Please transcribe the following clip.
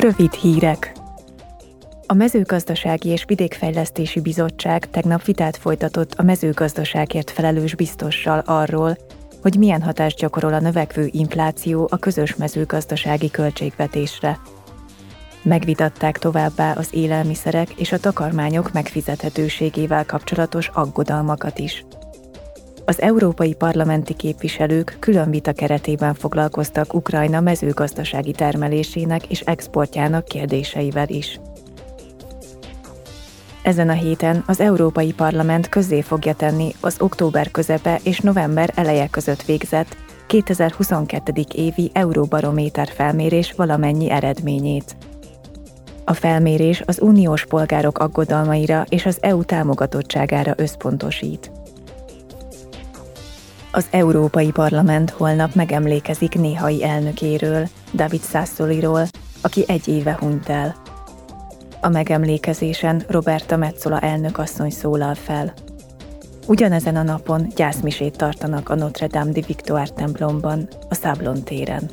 Rövid hírek. A Mezőgazdasági és Vidékfejlesztési Bizottság tegnap vitát folytatott a mezőgazdaságért felelős biztossal arról, hogy milyen hatást gyakorol a növekvő infláció a közös mezőgazdasági költségvetésre. Megvitatták továbbá az élelmiszerek és a takarmányok megfizethetőségével kapcsolatos aggodalmakat is. Az európai parlamenti képviselők külön vita keretében foglalkoztak Ukrajna mezőgazdasági termelésének és exportjának kérdéseivel is. Ezen a héten az Európai Parlament közzé fogja tenni az október közepe és november eleje között végzett 2022. évi Euróbarométer felmérés valamennyi eredményét. A felmérés az uniós polgárok aggodalmaira és az EU támogatottságára összpontosít. Az Európai Parlament holnap megemlékezik néhai elnökéről, David Sassoliról, aki egy éve hunyt el. A megemlékezésen Roberta Metzola elnökasszony szólal fel. Ugyanezen a napon gyászmisét tartanak a Notre Dame de Victoire templomban, a Sablon téren.